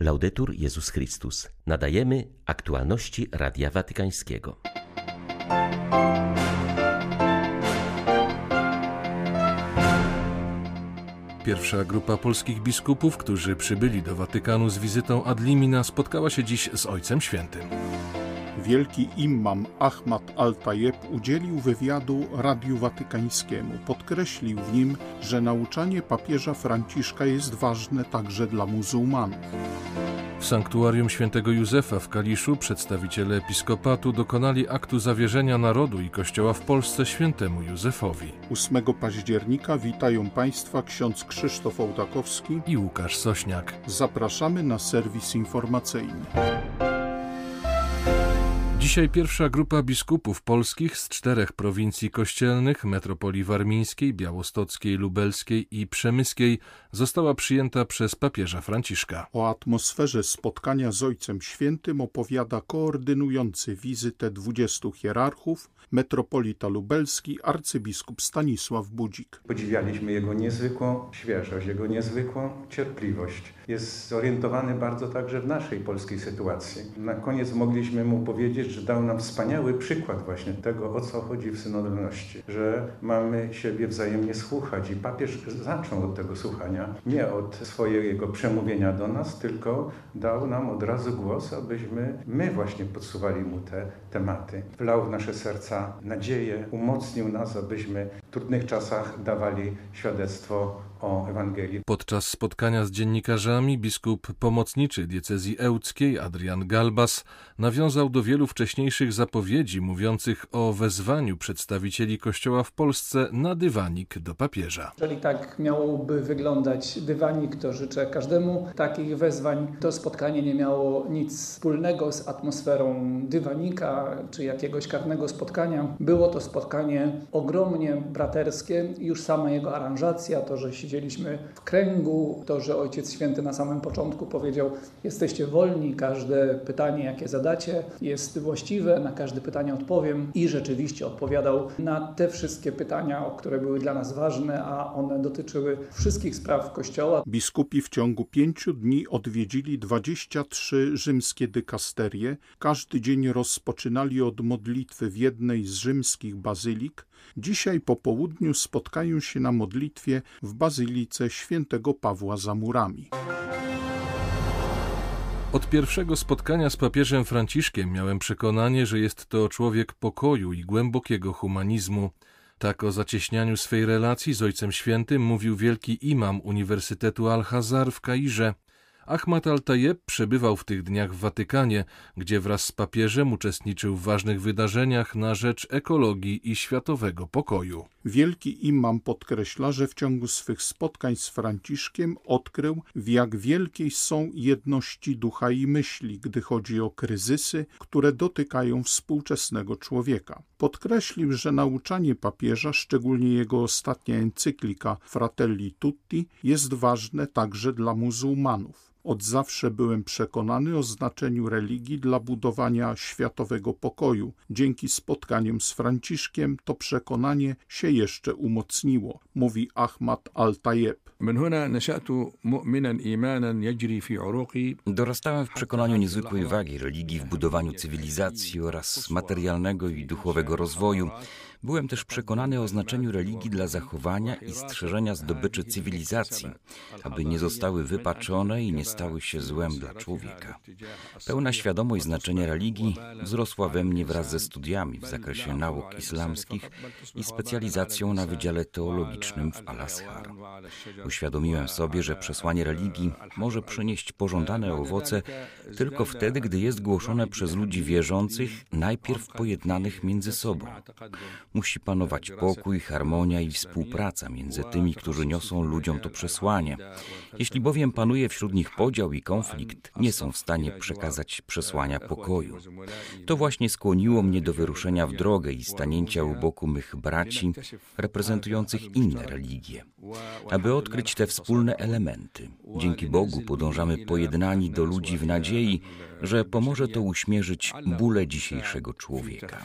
Laudetur Jezus Chrystus. Nadajemy aktualności Radia Watykańskiego. Pierwsza grupa polskich biskupów, którzy przybyli do Watykanu z wizytą ad limina, spotkała się dziś z Ojcem Świętym. Wielki imam Ahmad al-Tajeb udzielił wywiadu Radiu Watykańskiemu. Podkreślił w nim, że nauczanie papieża Franciszka jest ważne także dla muzułmanów. W sanktuarium świętego Józefa w Kaliszu przedstawiciele episkopatu dokonali aktu zawierzenia narodu i kościoła w Polsce świętemu Józefowi. 8 października witają Państwa ksiądz Krzysztof Ołtakowski i Łukasz Sośniak. Zapraszamy na serwis informacyjny. Dzisiaj pierwsza grupa biskupów polskich z czterech prowincji kościelnych, metropolii warmińskiej, białostockiej, lubelskiej i przemyskiej, została przyjęta przez papieża Franciszka. O atmosferze spotkania z Ojcem Świętym opowiada koordynujący wizytę 20 hierarchów, metropolita lubelski, arcybiskup Stanisław Budzik. Podziwialiśmy jego niezwykłą świeżość, jego niezwykłą cierpliwość. Jest zorientowany bardzo także w naszej polskiej sytuacji. Na koniec mogliśmy mu powiedzieć, że dał nam wspaniały przykład właśnie tego, o co chodzi w synodalności, że mamy siebie wzajemnie słuchać i papież zaczął od tego słuchania, nie od swojego przemówienia do nas, tylko dał nam od razu głos, abyśmy my właśnie podsuwali mu te tematy. Wlał w nasze serca nadzieję, umocnił nas, abyśmy trudnych czasach dawali świadectwo o Ewangelii. Podczas spotkania z dziennikarzami biskup pomocniczy diecezji ełckiej Adrian Galbas nawiązał do wielu wcześniejszych zapowiedzi mówiących o wezwaniu przedstawicieli Kościoła w Polsce na dywanik do papieża. Jeżeli tak miałoby wyglądać dywanik, to życzę każdemu takich wezwań. To spotkanie nie miało nic wspólnego z atmosferą dywanika czy jakiegoś karnego spotkania. Było to spotkanie ogromnie braterskie. Już sama jego aranżacja, to, że siedzieliśmy w kręgu, to, że Ojciec Święty na samym początku powiedział: Jesteście wolni, każde pytanie, jakie zadacie, jest właściwe, na każde pytanie odpowiem. I rzeczywiście odpowiadał na te wszystkie pytania, które były dla nas ważne, a one dotyczyły wszystkich spraw Kościoła. Biskupi w ciągu pięciu dni odwiedzili 23 rzymskie dykasterie. Każdy dzień rozpoczynali od modlitwy w jednej z rzymskich bazylik. Dzisiaj po południu spotkają się na modlitwie w bazylice świętego Pawła za murami. Od pierwszego spotkania z papieżem Franciszkiem miałem przekonanie, że jest to człowiek pokoju i głębokiego humanizmu. Tak o zacieśnianiu swej relacji z Ojcem Świętym mówił wielki imam Uniwersytetu Al-Hazar w Kairze. Ahmad al-Tajeb przebywał w tych dniach w Watykanie, gdzie wraz z papieżem uczestniczył w ważnych wydarzeniach na rzecz ekologii i światowego pokoju. Wielki imam podkreśla, że w ciągu swych spotkań z Franciszkiem odkrył, w jak wielkiej są jedności ducha i myśli, gdy chodzi o kryzysy, które dotykają współczesnego człowieka. Podkreślił, że nauczanie papieża, szczególnie jego ostatnia encyklika Fratelli Tutti, jest ważne także dla muzułmanów. Od zawsze byłem przekonany o znaczeniu religii dla budowania światowego pokoju. Dzięki spotkaniom z Franciszkiem to przekonanie się jeszcze umocniło, mówi Ahmad al-Tajeb. Dorastałem w przekonaniu niezwykłej wagi religii w budowaniu cywilizacji oraz materialnego i duchowego rozwoju. Byłem też przekonany o znaczeniu religii dla zachowania i strzeżenia zdobyczy cywilizacji, aby nie zostały wypaczone i nie stały się złem dla człowieka. Pełna świadomość znaczenia religii wzrosła we mnie wraz ze studiami w zakresie nauk islamskich i specjalizacją na Wydziale Teologicznym w Al-Azhar. Uświadomiłem sobie, że przesłanie religii może przynieść pożądane owoce tylko wtedy, gdy jest głoszone przez ludzi wierzących, najpierw pojednanych między sobą. Musi panować pokój, harmonia i współpraca między tymi, którzy niosą ludziom to przesłanie. Jeśli bowiem panuje wśród nich podział i konflikt, nie są w stanie przekazać przesłania pokoju. To właśnie skłoniło mnie do wyruszenia w drogę i stanięcia u boku mych braci reprezentujących inne religie, aby odkryć te wspólne elementy. Dzięki Bogu podążamy pojednani do ludzi w nadziei, że pomoże to uśmierzyć bóle dzisiejszego człowieka.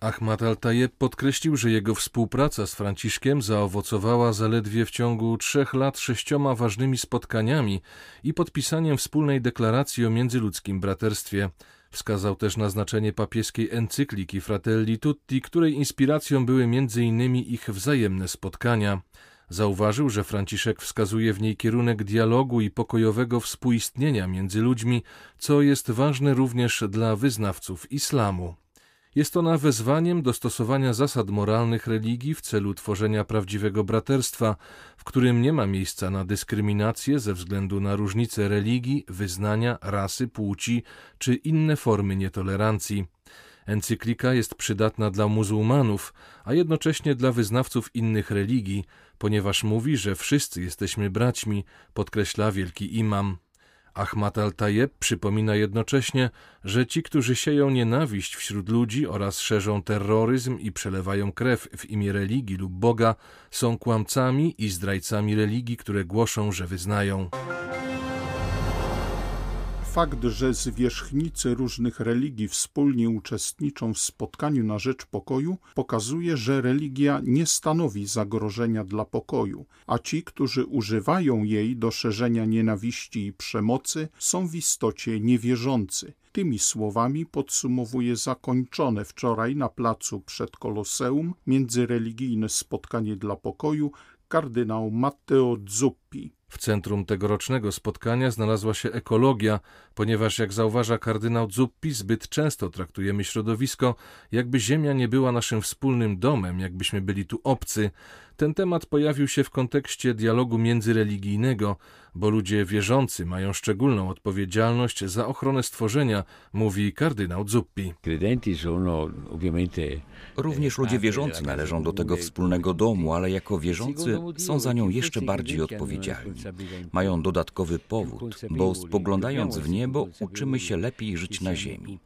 Ahmad al-Tayeb podkreślił, że jego współpraca z Franciszkiem zaowocowała zaledwie w ciągu trzech lat sześcioma ważnymi spotkaniami i podpisaniem wspólnej deklaracji o międzyludzkim braterstwie. Wskazał też na znaczenie papieskiej encykliki Fratelli Tutti, której inspiracją były m.in. ich wzajemne spotkania. Zauważył, że Franciszek wskazuje w niej kierunek dialogu i pokojowego współistnienia między ludźmi, co jest ważne również dla wyznawców islamu. Jest ona wezwaniem do stosowania zasad moralnych religii w celu tworzenia prawdziwego braterstwa, w którym nie ma miejsca na dyskryminację ze względu na różnice religii, wyznania, rasy, płci czy inne formy nietolerancji. Encyklika jest przydatna dla muzułmanów, a jednocześnie dla wyznawców innych religii, ponieważ mówi, że wszyscy jesteśmy braćmi, podkreśla wielki imam. Ahmad al-Tayeb przypomina jednocześnie, że ci, którzy sieją nienawiść wśród ludzi oraz szerzą terroryzm i przelewają krew w imię religii lub Boga, są kłamcami i zdrajcami religii, które głoszą, że wyznają. Fakt, że zwierzchnicy różnych religii wspólnie uczestniczą w spotkaniu na rzecz pokoju, pokazuje, że religia nie stanowi zagrożenia dla pokoju, a ci, którzy używają jej do szerzenia nienawiści i przemocy, są w istocie niewierzący. Tymi słowami podsumowuje zakończone wczoraj na placu przed Koloseum międzyreligijne spotkanie dla pokoju kardynał Matteo Zuppi. W centrum tegorocznego spotkania znalazła się ekologia, ponieważ, jak zauważa kardynał Zuppi, zbyt często traktujemy środowisko, jakby Ziemia nie była naszym wspólnym domem, jakbyśmy byli tu obcy. Ten temat pojawił się w kontekście dialogu międzyreligijnego, bo ludzie wierzący mają szczególną odpowiedzialność za ochronę stworzenia, mówi kardynał Zuppi. Również ludzie wierzący należą do tego wspólnego domu, ale jako wierzący są za nią jeszcze bardziej odpowiedzialni. Mają dodatkowy powód, bo spoglądając w niebo uczymy się lepiej żyć na ziemi.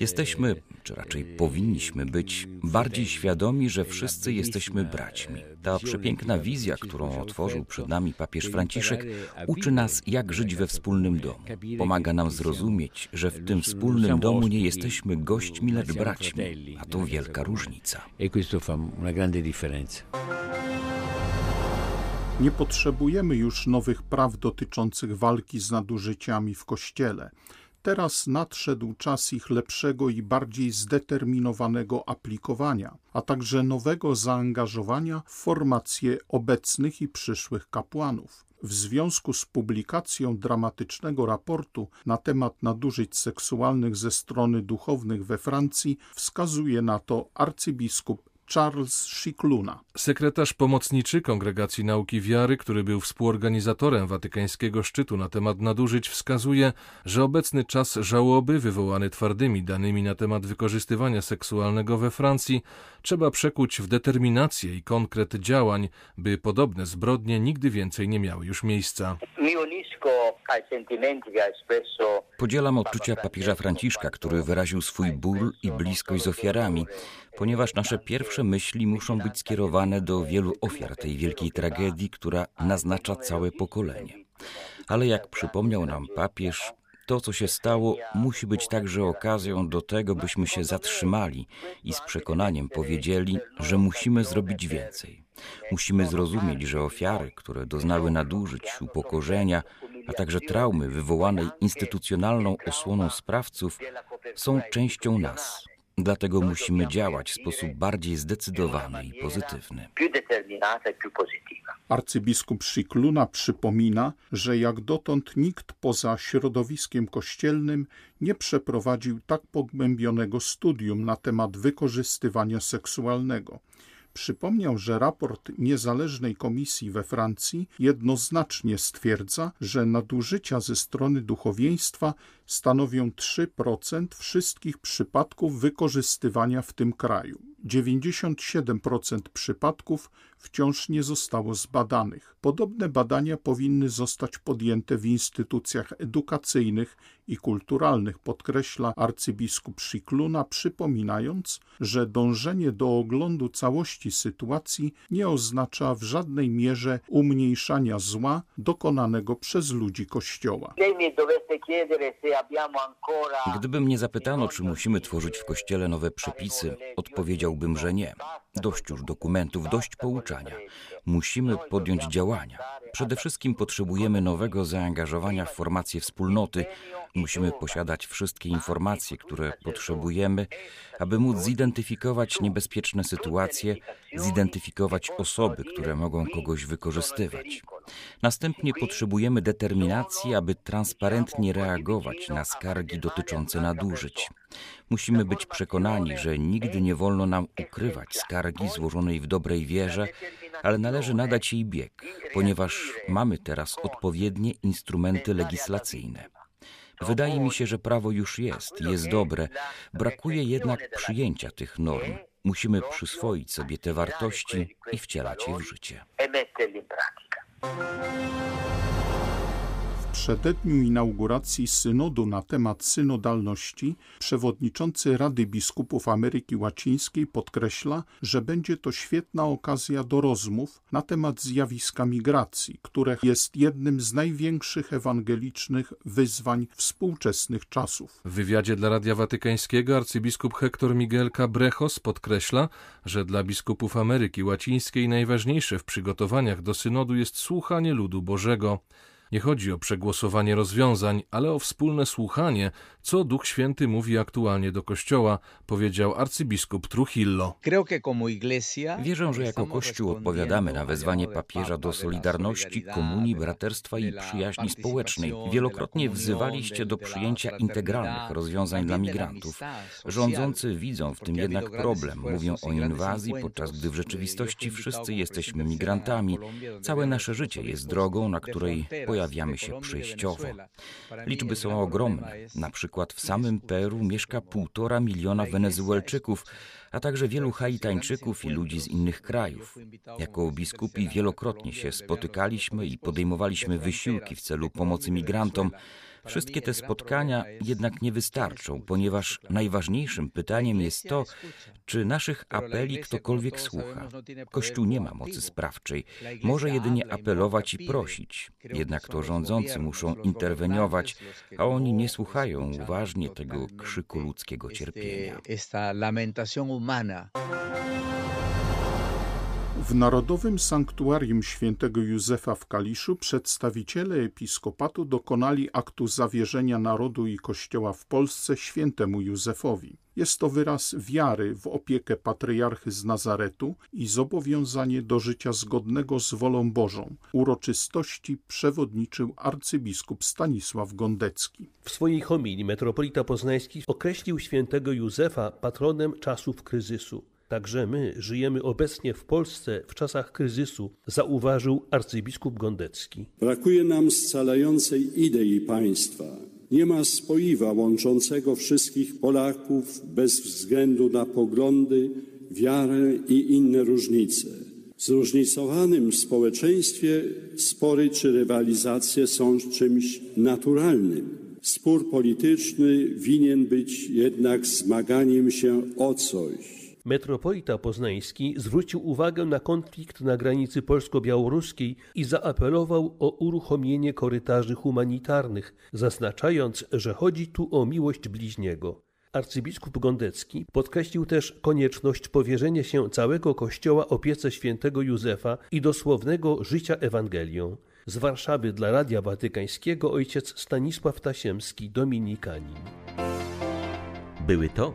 Jesteśmy, czy raczej powinniśmy być, bardziej świadomi, że wszyscy jesteśmy braćmi. Ta przepiękna wizja, którą otworzył przed nami papież Franciszek, uczy nas, jak żyć we wspólnym domu. Pomaga nam zrozumieć, że w tym wspólnym domu nie jesteśmy gośćmi, lecz braćmi, a to wielka różnica. Nie potrzebujemy już nowych praw dotyczących walki z nadużyciami w Kościele. Teraz nadszedł czas ich lepszego i bardziej zdeterminowanego aplikowania, a także nowego zaangażowania w formację obecnych i przyszłych kapłanów. W związku z publikacją dramatycznego raportu na temat nadużyć seksualnych ze strony duchownych we Francji wskazuje na to arcybiskup Charles Schikluna. Sekretarz pomocniczy Kongregacji Nauki Wiary, który był współorganizatorem watykańskiego szczytu na temat nadużyć, wskazuje, że obecny czas żałoby wywołany twardymi danymi na temat wykorzystywania seksualnego we Francji trzeba przekuć w determinację i konkret działań, by podobne zbrodnie nigdy więcej nie miały już miejsca. Podzielam odczucia papieża Franciszka, który wyraził swój ból i bliskość z ofiarami, ponieważ nasze pierwsze myśli muszą być skierowane do wielu ofiar tej wielkiej tragedii, która naznacza całe pokolenie. Ale jak przypomniał nam papież, to, co się stało, musi być także okazją do tego, byśmy się zatrzymali i z przekonaniem powiedzieli, że musimy zrobić więcej. Musimy zrozumieć, że ofiary, które doznały nadużyć, upokorzenia, a także traumy wywołanej instytucjonalną osłoną sprawców, są częścią nas. Dlatego musimy działać w sposób bardziej zdecydowany i pozytywny. Arcybiskup Szikluna przypomina, że jak dotąd nikt poza środowiskiem kościelnym nie przeprowadził tak pogłębionego studium na temat wykorzystywania seksualnego. Przypomniał, że raport niezależnej komisji we Francji jednoznacznie stwierdza, że nadużycia ze strony duchowieństwa stanowią 3% wszystkich przypadków wykorzystywania w tym kraju. 97% przypadków wciąż nie zostało zbadanych. Podobne badania powinny zostać podjęte w instytucjach edukacyjnych i kulturalnych, podkreśla arcybiskup Szikluna, przypominając, że dążenie do oglądu całości sytuacji nie oznacza w żadnej mierze umniejszania zła dokonanego przez ludzi Kościoła. Gdyby mnie zapytano, czy musimy tworzyć w Kościele nowe przepisy, odpowiedziałbym, że nie. Dość już dokumentów, dość pouczania. Musimy podjąć działania. Przede wszystkim potrzebujemy nowego zaangażowania w formację wspólnoty. Musimy posiadać wszystkie informacje, które potrzebujemy, aby móc zidentyfikować niebezpieczne sytuacje, zidentyfikować osoby, które mogą kogoś wykorzystywać. Następnie potrzebujemy determinacji, aby transparentnie reagować na skargi dotyczące nadużyć. Musimy być przekonani, że nigdy nie wolno nam ukrywać skargi złożonej w dobrej wierze, ale należy nadać jej bieg, ponieważ mamy teraz odpowiednie instrumenty legislacyjne. Wydaje mi się, że prawo już jest, jest dobre, brakuje jednak przyjęcia tych norm. Musimy przyswoić sobie te wartości i wcielać je w życie. うん。Przededniu inauguracji synodu na temat synodalności przewodniczący Rady Biskupów Ameryki Łacińskiej podkreśla, że będzie to świetna okazja do rozmów na temat zjawiska migracji, które jest jednym z największych ewangelicznych wyzwań współczesnych czasów. W wywiadzie dla Radia Watykańskiego arcybiskup Hector Miguel Cabrejos podkreśla, że dla biskupów Ameryki Łacińskiej najważniejsze w przygotowaniach do synodu jest słuchanie ludu Bożego. Nie chodzi o przegłosowanie rozwiązań, ale o wspólne słuchanie, co Duch Święty mówi aktualnie do Kościoła, powiedział arcybiskup Trujillo. Wierzę, że jako Kościół odpowiadamy na wezwanie papieża do solidarności, komunii, braterstwa i przyjaźni społecznej. Wielokrotnie wzywaliście do przyjęcia integralnych rozwiązań dla migrantów. Rządzący widzą w tym jednak problem. Mówią o inwazji, podczas gdy w rzeczywistości wszyscy jesteśmy migrantami. Całe nasze życie jest drogą, na której pojawiamy się przejściowo. Liczby są ogromne. Na przykład w samym Peru mieszka półtora miliona Wenezuelczyków, a także wielu Haitańczyków i ludzi z innych krajów. Jako biskupi wielokrotnie się spotykaliśmy i podejmowaliśmy wysiłki w celu pomocy migrantom. Wszystkie te spotkania jednak nie wystarczą, ponieważ najważniejszym pytaniem jest to, czy naszych apeli ktokolwiek słucha. Kościół nie ma mocy sprawczej, może jedynie apelować i prosić. Jednak to rządzący muszą interweniować, a oni nie słuchają uważnie tego krzyku ludzkiego cierpienia. W Narodowym Sanktuarium Świętego Józefa w Kaliszu przedstawiciele episkopatu dokonali aktu zawierzenia narodu i Kościoła w Polsce świętemu Józefowi. Jest to wyraz wiary w opiekę patriarchy z Nazaretu i zobowiązanie do życia zgodnego z wolą Bożą. Uroczystości przewodniczył arcybiskup Stanisław Gondecki. W swojej homilii metropolita poznański określił świętego Józefa patronem czasów kryzysu. Także my żyjemy obecnie w Polsce w czasach kryzysu, zauważył arcybiskup Gondecki. Brakuje nam scalającej idei państwa. Nie ma spoiwa łączącego wszystkich Polaków bez względu na poglądy, wiarę i inne różnice. W zróżnicowanym społeczeństwie spory czy rywalizacje są czymś naturalnym. Spór polityczny winien być jednak zmaganiem się o coś Metropolita Poznański zwrócił uwagę na konflikt na granicy polsko-białoruskiej i zaapelował o uruchomienie korytarzy humanitarnych, zaznaczając, że chodzi tu o miłość bliźniego. Arcybiskup Gondecki podkreślił też konieczność powierzenia się całego Kościoła opiece świętego Józefa i dosłownego życia Ewangelią. Z Warszawy dla Radia Watykańskiego ojciec Stanisław Tasiemski, dominikanin. Były to